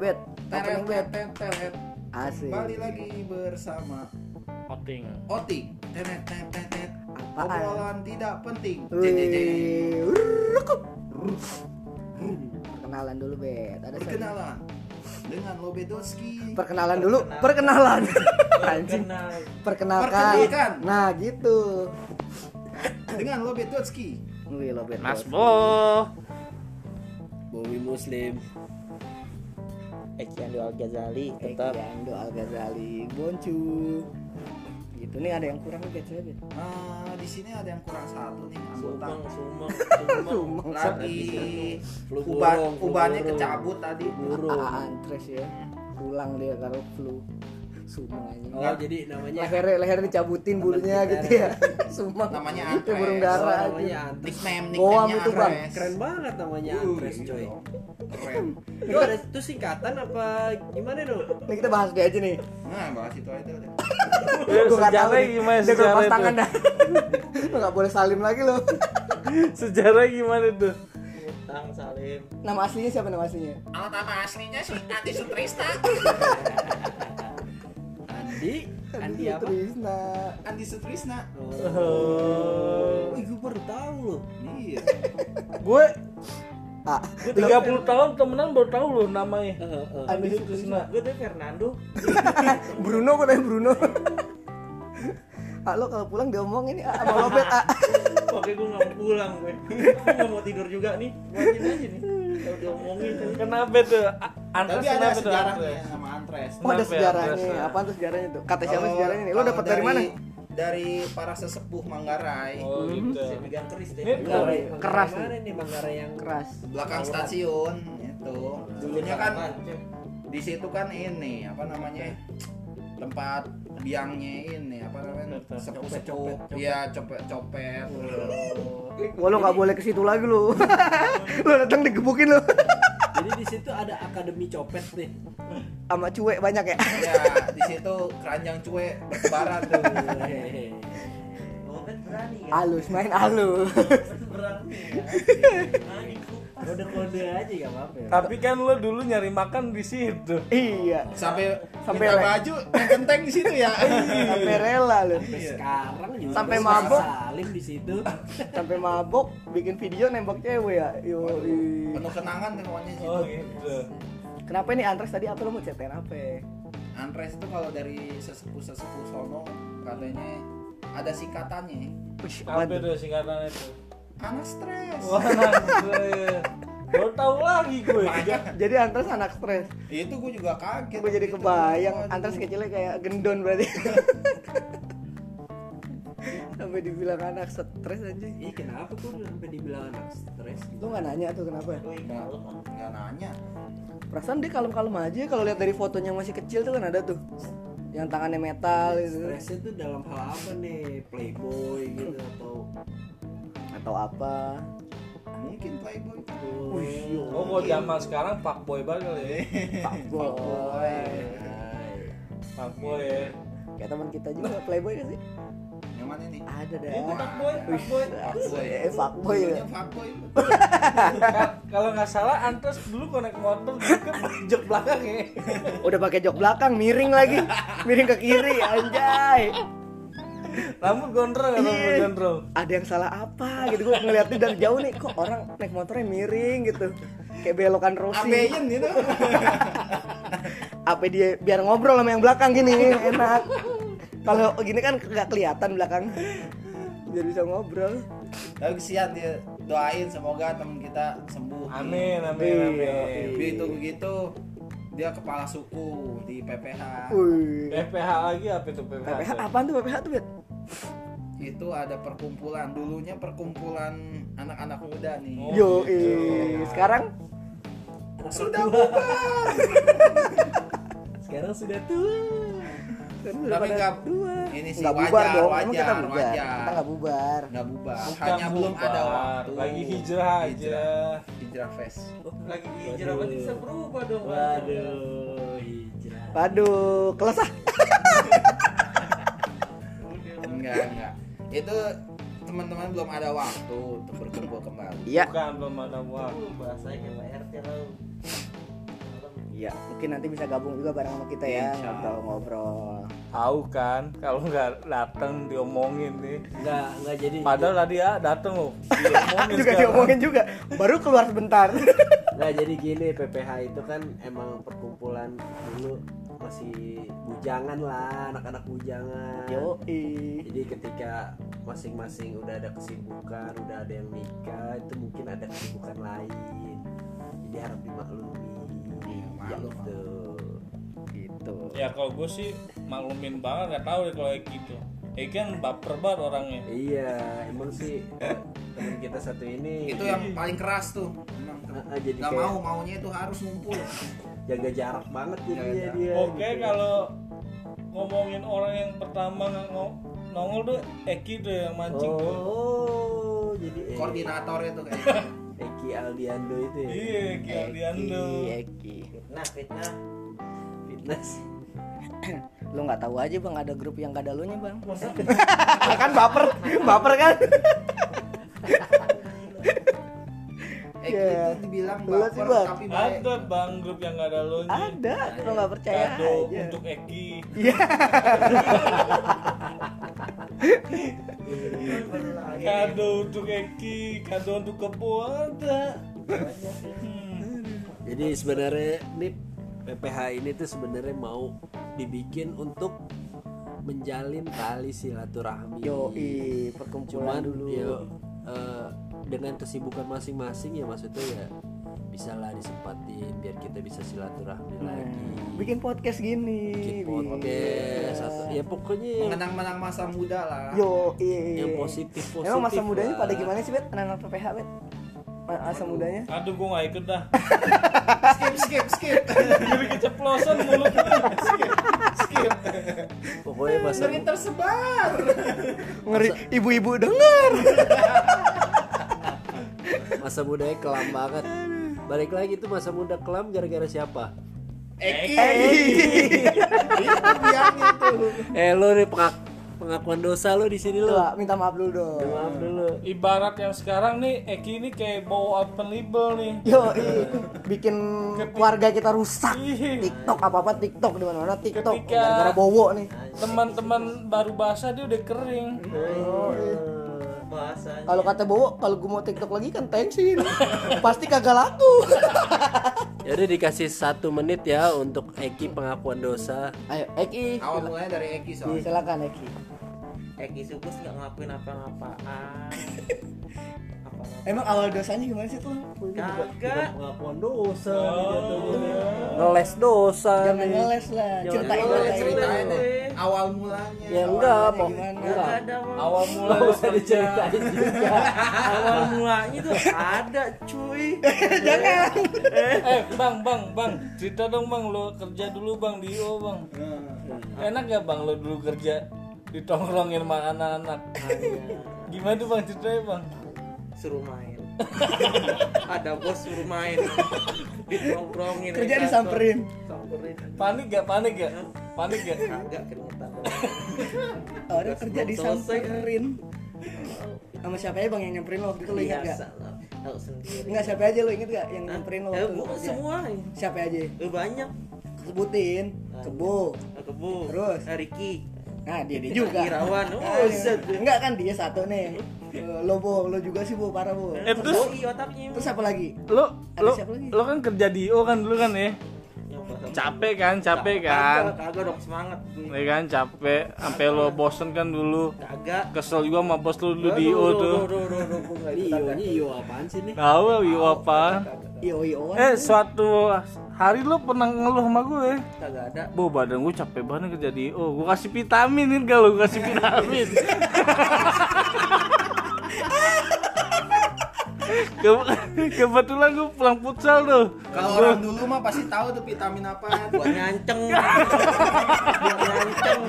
bet opening bet asik Kembali lagi bersama Oting. Oting. Teret, teret. Apaan? Obrolan tidak penting. Perkenalan dulu bet ada? Perkenalan dengan Lobedowski. perkenalan dulu perkenalan anjing Kenal. perkenalkan Perkenalkan. nah gitu Dengan Lobedowski. Wih Mas. Bo. Bowi Muslim Ekiando Al Ghazali tetap Ekiando Al Ghazali Boncu gitu. Nih ada yang kurang saya bet Ah, di sini ada yang kurang satu nih anggota. Sumang Sumang Sumang Lagi. Flu uban ubannya kecabut tadi. burung. Ah, antres ya. Pulang dia kalau flu sumang anjing oh jadi namanya leher leher dicabutin bulunya gitu ya sumang Namanya itu antres. burung oh, dara namanya aja. Antres Nickname, Goam itu, Bang. Keren banget namanya Uh, Antres gitu coy. Keren. itu ada itu singkatan apa gimana dong ini kita bahas dia aja nih Nah, bahas itu aja udah. Ya, Gua nggak tahu sejarah nih. gimana sejarah lepas itu? tangan dah lo nggak boleh salim lagi lo Sejarah gimana tuh? Tang Salim nama aslinya siapa nama aslinya Alat nama aslinya sih Andi Sutrista. Andi. Andi apa? Trisna Andi Sutrisna. oh. Wih, gue baru tahu loh Iya. Gue ah. gue 30 tahun temenan baru tahu loh namanya. Eh, eh. Andi Sutrisna. Gue tuh Fernando. Bruno gue tanya Bruno. Ah lo kalau pulang diomongin ah sama lobet ah. Oke gue gak mau pulang gue Gue gak mau tidur juga nih. Buatin aja nih? Kalau diomongin. Kenapa tuh? A- Antres Tapi ada sejarahnya sama Antres. oh ada ya, sejarahnya? Andres? apaan tuh sejarahnya tuh? Kata siapa Kalau- sejarahnya nih? Lo dapat dari mana? Dari para sesepuh Manggarai. Oh gitu. Saya pegang keris deh. Ini Manggarai. keras. Mana nih. Manggarai yang keras. Belakang stasiun itu. Dulunya kan di situ kan ini apa namanya? tempat biangnya ini apa namanya sepuh-sepuh. iya copet-copet. Wah lo nggak boleh ke situ lagi lo. Lo datang digebukin lo Jadi di situ ada akademi copet nih. Sama cuek banyak ya? Ya di situ keranjang cuek bertebaran tuh. Hehehe. Oh kan berani ya? Halus main halus. Berani ya Kode-kode aja gak apa-apa ya. Tapi kan lo dulu nyari makan di situ. iya. Sampai Sampai minta baju yang genteng di situ ya. Sampai rela lo. Sampai sekarang juga Sampai mabok. Salim di situ. Sampai mabok bikin video nembak cewek ya. Yo penuh kenangan pokoknya situ Oh gitu. kenapa nih Antres tadi apa lo mau ceritain apa? Antres itu kalau dari sesepuh-sesepuh sono katanya ada singkatannya. Wih, Apa tuh? tuh singkatannya tuh? Anak stres. Wah, Antres. Baru tahu lagi gue. jadi Antres anak stres. Itu gue juga kaget. Gue jadi itu. kebayang. Waduh. Antres kecilnya kayak gendon berarti. Sampai dibilang anak stres anjing. Ih kenapa kok sampai dibilang anak stres lu nggak nanya tuh kenapa nggak nggak nanya. Perasaan dia kalem-kalem aja kalau lihat dari fotonya yang masih kecil tuh kan ada tuh. Yang tangannya metal gitu. Stresnya tuh dalam hal apa nih? Playboy gitu atau atau apa? Mungkin playboy Wih, yo. Oh, kalau zaman sekarang fuckboy banget kali ya. fuckboy. Fuckboy. Ya. kayak teman kita juga playboy kan sih? Yang mana nih? Ada dah. Itu fuckboy, fuckboy. Fuckboy. eh fuckboy. Ya Dulunya fuckboy. Ka- Kalau nggak salah Antres dulu naik motor ke jok belakang ya. udah pakai jok belakang miring lagi. Miring ke kiri anjay Rambut gondrong rambut Iya. gondrong. ada yang salah apa gitu gue ngeliatnya dari jauh nih kok orang naik motornya miring gitu kayak belokan Rossi abeyen gitu apa dia biar ngobrol sama yang belakang gini enak kalau gini kan nggak kelihatan belakang biar bisa ngobrol tapi kesian dia doain semoga teman kita sembuh Amin, amin, Iya. amin. begitu begitu dia kepala suku di PPH Wih. PPH lagi apa itu PPH? PPH tuh? apaan tuh PPH tuh itu ada perkumpulan. Dulunya perkumpulan anak-anak muda nih. Oh. yo gitu. sekarang? Sudah bubar. Sekarang sudah tua. Tapi nggak- dua ini sih nggak wajar, bubar dong emang wajar, kita bubar? wajar. kita nggak bubar. Nggak bubar. Bukan hanya belum bubar, ada waktu. Lagi hijrah aja. hijrah, hijrah fest. Lagi hijrah berarti bisa berubah dong. waduh. Hijrah. Waduh kelesah enggak enggak. Itu teman-teman belum ada waktu untuk berkumpul kembali. Iya. Bukan belum ada waktu. bahasanya kayak Pak RT lo ya mungkin nanti bisa gabung juga bareng sama kita ya ngobrol-ngobrol. Tahu kan kalau nggak datang diomongin nih. nggak nggak jadi. Padahal tadi ya datang loh. Diomongin juga sekarang. diomongin juga. Baru keluar sebentar. Nggak jadi gini PPH itu kan emang perkumpulan dulu masih bujangan lah anak-anak bujangan. Yo jadi ketika masing-masing udah ada kesibukan udah ada yang nikah itu mungkin ada kesibukan lain. Jadi harap dimaklumi. Gitu. gitu. Ya kalau gue sih maklumin banget nggak tahu deh kalau kayak gitu. Eki kan baper banget orangnya. iya emang sih eh, teman kita satu ini. Itu yang paling keras tuh. Emang Ah, ah, jadi nggak kayak- mau maunya itu harus ngumpul jaga jarak banget jadi Jaga dia, Oke gitu. kalau ngomongin orang yang pertama nongol tuh Eki tuh yang mancing tuh. oh jadi eh, koordinatornya tuh kayak Eki Aldiando itu ya Iya Eki Aldiando. Eki Fitnah, fitnah. fitness lu nggak tahu aja bang ada grup yang gak ada lu nya bang kan baper baper kan Eki Iya. itu dibilang sih, baper Bang. tapi baik Ada bang grup yang nggak ada lo ada lu nggak percaya Kado aja untuk Eki. Iya. Kado untuk Eki, kado untuk Kebo ada. Hmm. Jadi sebenarnya ini PPH ini tuh sebenarnya mau dibikin untuk menjalin tali silaturahmi. Yoi, Cuman perkumpulan dulu. ya eh, dengan kesibukan masing-masing ya maksudnya ya bisa lah disempatin biar kita bisa silaturahmi lagi. Bikin podcast gini. Bikin podcast atau ya pokoknya mengenang-menang masa muda lah Yo, yang positif positif. Emang masa mudanya lah. pada gimana sih, Bet? Anak-anak PPH, Bet? Ma- Masa mudanya? Aduh gue nggak ikut dah. skip skip skip Jadi keceplosan mulut. Pokoknya masa ngeri tersebar Ngeri, ibu-ibu denger. masa mudanya kelam banget. Balik lagi tuh masa muda kelam gara-gara siapa? Eki Eki. itu biangnya tuh Eh lo nih pengak- pengakuan dosa lo di sini lo. Minta maaf dulu dong. Maaf dulu. Ibarat yang sekarang nih Eki ini kayak bawa open label nih. Yo, bikin keluarga kita rusak. TikTok apa-apa TikTok di mana-mana TikTok Ketika- gara-gara bowo nih. Teman-teman baru basah dia udah kering. Bahasanya. Kalau kata bowo, kalau gue mau TikTok lagi kan tensin. Pasti kagak laku. Ya udah dikasih satu menit ya untuk Eki pengakuan dosa. Ayo, Eki. awal mulanya dari Eki soalnya Silakan Eki. Eki Sukus nggak ngelakuin apa-apaan. apa Emang awal dosanya gimana sih tuh? Kagak. Pengakuan dosa Oh, Ngeles dosa Jangan nih. ngeles lah. Jangan Ceritain Boleh ceritain. awal mulanya Ya enggak, mau enggak. Awal lo usah diceritain juga. awal mulanya tuh ada cuy. Eh bang bang bang cerita dong bang lo kerja dulu bang di IO bang. Enak gak bang lo dulu kerja ditongkrongin sama anak-anak. Gimana tuh bang ceritanya bang? Suruh main. ada bos suruh main. Ditongkrongin. Kerja di disamperin. Samperin. Panik gak panik gak? Panik gak? Kagak keringetan. Orang kerja disamperin. Sama siapa aja bang yang nyamperin lo waktu itu lo ingat gak? Tahu sendiri. Enggak siapa aja lo inget gak yang nyamperin lo Eh, semua. Siapa aja? Eh, banyak. Sebutin. Kebo. Kebu. Terus? Eh, Ricky. Nah dia dia juga. Irawan. Oh, Ah, set. Enggak kan dia satu nih. Eh, Lo bo, lo juga sih bo parah bo. Eh terus Doi otaknya. Terus apa lagi? lo Ada lo siapa lagi? lo kan kerja di IO kan dulu kan ya? Capek kan, capek kan? Kagak, kagak dong semangat. Ya kan capek, sampai lo bosen kan dulu. Kagak. Kesel juga sama bos lo dulu di IO Aduh, tuh. Iyo, iyo apaan sih nih? Tahu IO apa? Iyo iyo. Eh suatu hari lo pernah ngeluh sama gue. Kagak ada. Bu badan gue capek banget kerja di IO. Gue kasih vitamin nih gak lo gue kasih vitamin. Ke- kebetulan gue pulang futsal tuh. kalau orang dulu mah pasti tahu tuh vitamin apa Buat nganceng. Buat nganceng.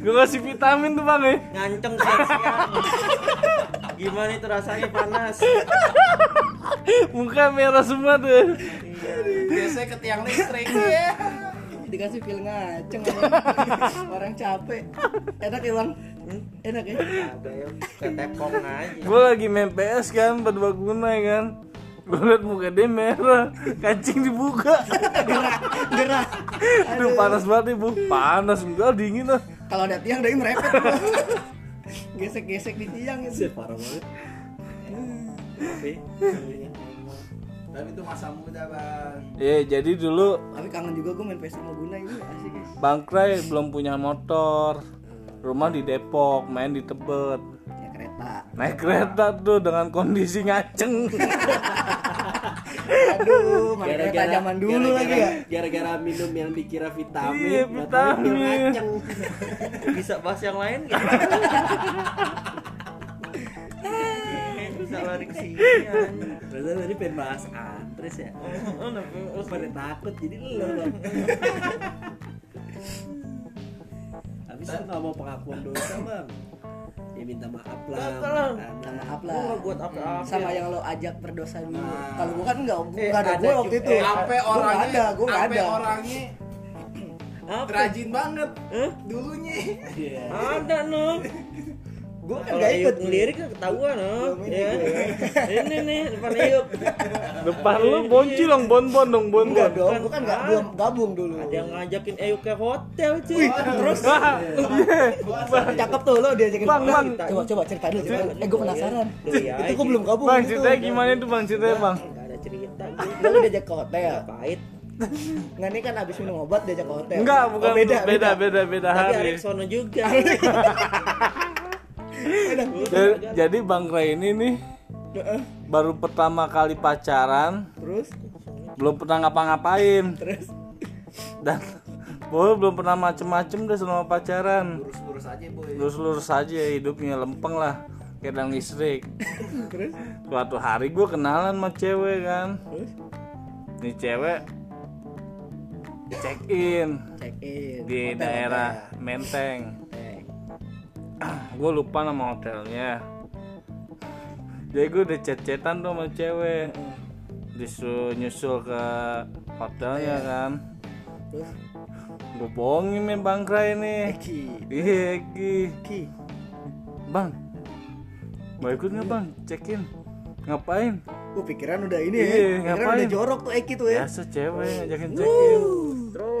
Gue kasih vitamin tuh bang ya. Nganceng siang-siang. Gimana itu rasanya panas? Muka merah semua tuh. biasanya ke tiang listrik ya Dikasih pil ngaceng Orang capek. Enak ya bang? Enak ya? Ya. Aja. Gue lagi main PS kan berdua guna ya kan. gue liat muka dia merah kancing dibuka gerah gerah Aduh panas banget nih bu panas enggak dingin lah kalau ada tiang dari merepet gesek gesek di tiang itu parah banget Tapi, Tapi itu masa muda bang. ya jadi dulu tapi kangen juga gue main PS lima guna ini asik guys Bangkrai belum punya motor rumah di Depok main di Tebet ya kereta naik kereta tuh dengan kondisi ngaceng aduh main kereta zaman dulu gara-gara- lagi ya gara-gara minum yang dikira vitamin Iya, vitamin. ngaceng. bisa bahas yang lain gitu. bisa lari ke sini. tadi pengen bahas antres ya Oh, pada takut jadi lo itu nggak mau pengakuan dosa bang Ya minta maaf lah minta maaf Gua lah nggak buat apa-apa. sama yang lo ajak berdosa dulu Nah. kalau gue kan nggak Eh, ada ada gue waktu itu Eh, sampai Gua orangnya, ada gue nggak ada orangnya Apa? rajin banget Hah? dulunya. Iya. Ada no. Gue kan Eyuk ikut ngelirik kan ketahuan ini Ya. Ini nih depan Eyuk. depan lu bonci dong bon bon dong bon enggak bon dong gue kan nggak belum gabung dulu. Ada yang ngajakin Eyuk ke hotel cuy. terus? Wah, cakep tuh lo diajakin Bang, bang. coba coba cerita dulu dulu. eh gue penasaran. Iya, itu gue belum gabung. Bang ceritanya gimana itu bang? Ceritanya bang. Enggak ada cerita. Lalu diajak ke hotel? Pahit. nggak ini kan abis minum obat diajak ke hotel. Enggak Oh, bukan beda beda. beda beda Tapi hari. Areksono juga. Ja- jadi bang Ray ini nih Heeh. baru pertama kali pacaran. Terus? Belum pernah ngapa-ngapain. Terus? Dan boy belum pernah macem-macem deh selama pacaran. Lurus-lurus aja boy. lurus-lurus aja hidupnya lempeng lah. Kayak dang listrik. Terus? Suatu hari gue kenalan sama cewek kan. Terus? Nih cewek check in. Check in. Di Hotel, daerah Menteng. hotel. Gue lupa nama hotelnya jadi gue udah chat-chatan tuh sama cewek disuruh nyusul ke hotelnya kan terus gue bohongin nih bang Kray nih Eki iya Eki Eki bang mau ikut nggak bang check in ngapain Gue pikiran udah ini Iya, ya Pikiran ngapain? udah jorok tuh Eki tuh ya biasa cewek ngajakin check in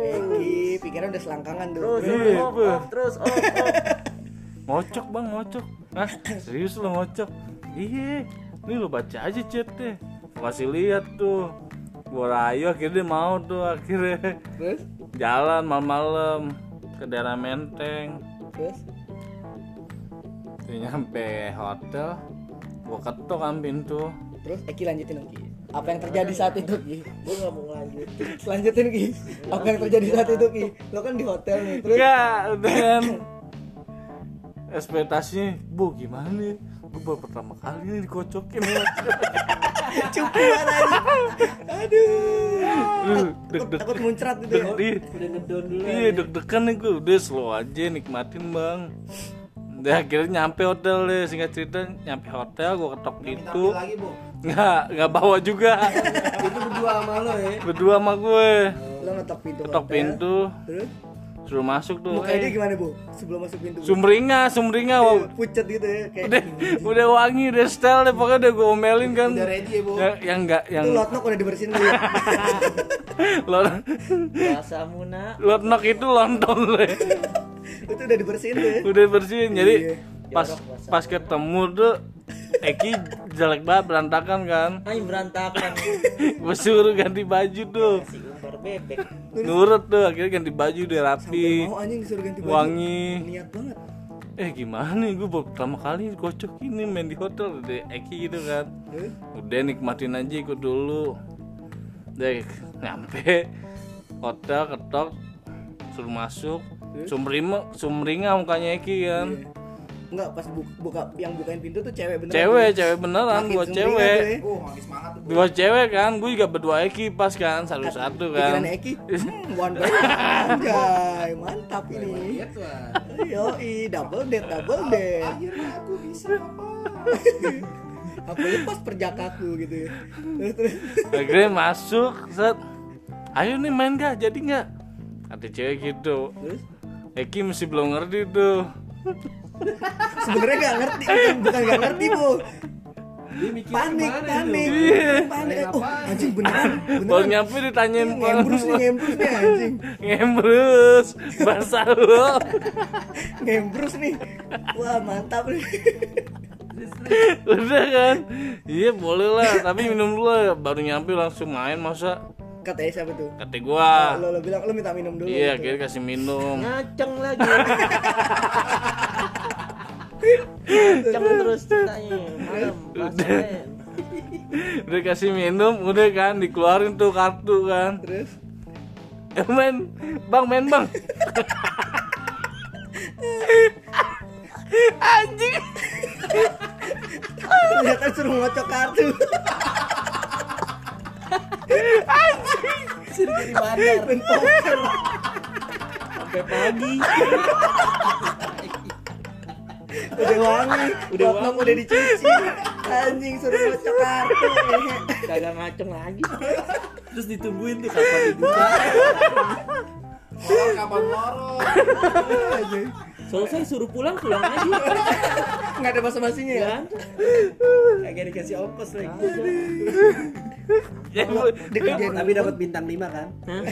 Eki pikiran udah selangkangan tuh Terus Iya, off, terus off, off. Ngocok bang ngocok. Hah? Serius lo ngocok? Iya. Ini lo baca aja chatnya. Kasih lihat tuh. Gua rayu akhirnya dia mau tuh akhirnya. Terus? Jalan malam-malam ke daerah Menteng. Terus? Dia nyampe hotel. Gua ketok kan pintu. Terus Eki lanjutin Ki Apa yang terjadi saat itu Ki? Gue gak mau lanjutin. Lanjutin Ki. Apa yang terjadi saat itu Ki? Lo kan di hotel nih Terus? Udah kan ekspektasinya bu gimana nih gue baru pertama kali nih dikocokin. Banget Aduh. Duh, Takut, muncrat gitu ya? Iya. Udah ngedon dulu Iya deg-degan nih gue udah slow aja nikmatin bang. Udah akhirnya nyampe hotel deh singkat cerita nyampe hotel gue ketok pintu. nggak nggak bawa juga. Itu berdua sama lo ya? Berdua sama gue. Lo ngetok pintu ketok pintu. Terus suruh masuk tuh Mukanya dia eh, gimana bu? Sebelum masuk pintu Bu? sumringah sumringah wow. Pucet gitu ya Kayak udah udah wangi udah style deh pokoknya udah gue omelin kan Udah ready ya bu. yang yang enggak yang Itu lotnok udah dibersihin dulu ya lot Bahasa Muna. lotnok itu lontong deh Itu udah dibersihin tuh ya udah bersihin jadi Iya. pas pas ketemu tuh Eki jelek banget berantakan kan? Ayo berantakan. gue suruh ganti baju tuh. Si umbar bebek. nurut tuh akhirnya ganti baju udah rapi. Mau anjing disuruh ganti baju. Wangi. Niat banget. Eh gimana nih gue baru pertama kali kocok ini main di hotel udah Eki gitu kan. Terus udah nikmatin aja ikut dulu. Deh nyampe. Hotel ketok suruh masuk. Sumringah sumringah mukanya Eki kan Enggak pas bu- buka yang bukain pintu tuh cewek beneran. Cewek cewek beneran buat cewek. tuh. Oh semangat tuh bu. dua cewek kan gue juga berdua Eki pas kan satu satu kan. Pikiran Eki. Hmm, One Anjay Mantap ini. Iya tuh. ah. Yoi Double date Double date. Akhirnya aku bisa apa? Aku lepas perjakaku gitu ya. Terus akhirnya masuk set. Ayo nih main gak? Jadi nggak kata cewek gitu. Terus? Eki masih belum ngerti tuh Sebenernya gak ngerti Bukan, bukan gak ngerti bu. Dia mikir panik ke mana panik? Iya. panik. Oh anjing beneran Baru beneran. nyampe ditanyain ngembrus nih ngembrus nih anjing. Ngembrus. Bahasa lu. Ngembrus nih. Wah mantap nih. Udah kan? Iya boleh lah. Tapi minum dulu lah. Baru nyampe langsung main masa? Katanya siapa tuh? Kata gua. Lo, lo bilang lo minta minum dulu Iya gitu. kira kasih minum. Ngaceng lagi ngaceng terus ceritanya malam pasaran Udah. kasih minum Udah kan dikeluarin tuh kartu kan. Terus? Eh main Bang main bang. Anjing. Ternyata suruh ngocok kartu. Suruh jadi bandar. Sampai pagi. Udah wangi Udah wangi. udah dicuci anjing suruh ngocok kartu Kagak ngaceng lagi. Terus ditungguin tuh kapan dibuka. Orang kapan? Anjing. Selesai suruh pulang pulang aja. nggak ada basa-basinya ya Kan? Kagak dikasih ongkos lagi. Ya, dikerjain tapi dapat bintang 5 kan Hah?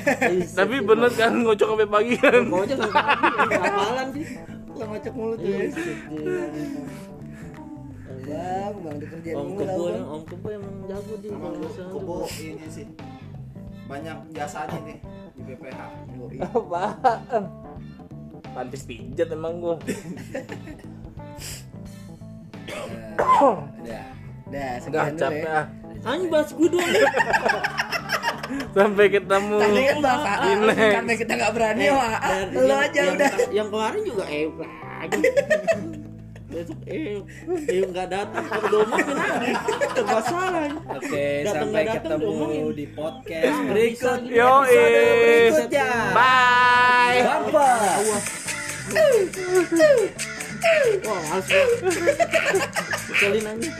Tapi bener kan ngocok sampai pagi kan aja sampai pagi. Kapalan sih. Ngocok mulut tuh ya bang bang dikerjain Om mulu Kebo. Om Kebo emang jago di kebo ini sih banyak jasanya nih di BPH. Apaan? Pantis pijat emang gua Udah. Dah, Udah sekian dulu capek ya. ah Anjing bahas gue doang. Sampai ketemu Tadi kan bahas AA, Ini. karena kita nggak berani Eh, AA, dan lo aja yang, udah. Yang kemarin juga eh lagi. Besok eh eh nggak datang kalau diomongin lagi. Enggak salah. oke Datang sampai datang ketemu diomongin. di podcast Ah, berikut. Yoi berikutnya Bye Bye. Wah, males gua. Kecelin aja.